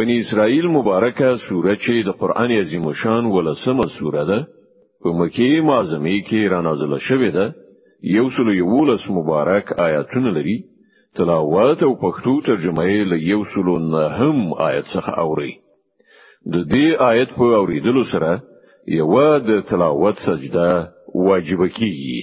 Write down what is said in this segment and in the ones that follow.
بنی اسرائیل مبارکه سوره چې د قران عظیم شان ولسمه سوره ده په مکه معظمه کې را نازله شوې ده یو سل یولس مبارک آیاتونه لري تلاوت او پښتو ترجمه یې له یو سل نهم آیت څخه اوري د دې آیت په اوریدلو سره یو د تلاوت سجده واجب کیږي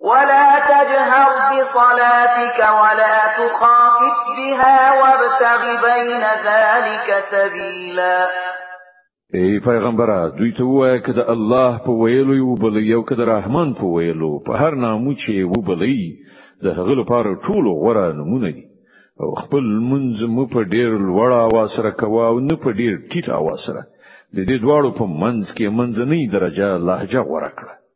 ولا تجهر بصلاتك ولا تخافت بها وابتغ بين ذلك سبيلا ای پیغمبره دوی ته وایه که د الله په ویلو یو بل یو که د رحمان په ویلو په هر نامو چې و بلې د هغه لپاره ټول غوړه نمونه دي او خپل منځ مو په ډیر لوړ اواز سره کوا او نه په ډیر ټیټ اواز سره د دې دواړو په منځ کې منځنۍ درجه لهجه غوړه کړه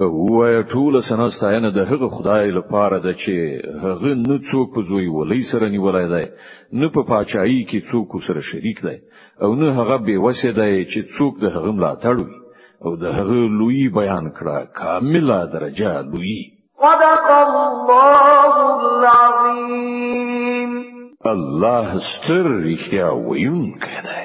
وای ټول سنا ستاینه د هغه خدای لپاره ده چې هغه نه څوک په زوی ولې سره نیولای دی نه په پاچایي کې څوک سره شریک دی او نه هغه به وسه دی چې څوک د هغه ملاتړ وي او د هغه لوی بیان کړه کامله درجه لوی صدق الله العظیم الله ستر رښتیا ویونکی دی